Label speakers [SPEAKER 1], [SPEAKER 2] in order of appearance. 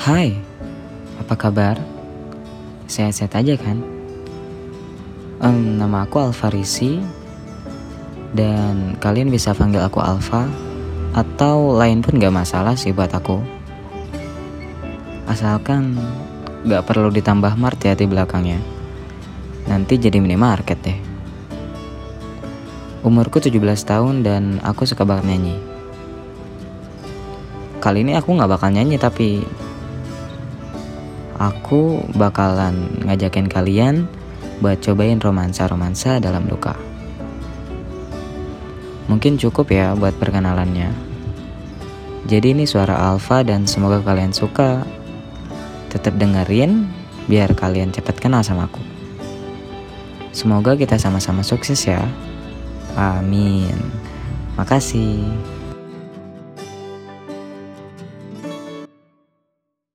[SPEAKER 1] Hai, apa kabar? Sehat-sehat aja kan? Um, nama aku Alfarisi Dan kalian bisa panggil aku Alfa Atau lain pun gak masalah sih buat aku Asalkan gak perlu ditambah mart ya di belakangnya Nanti jadi minimarket deh Umurku 17 tahun dan aku suka banget nyanyi Kali ini aku gak bakal nyanyi tapi Aku bakalan ngajakin kalian buat cobain romansa-romansa dalam luka. Mungkin cukup ya buat perkenalannya. Jadi ini suara Alfa dan semoga kalian suka. Tetap dengerin biar kalian cepat kenal sama aku. Semoga kita sama-sama sukses ya. Amin. Makasih.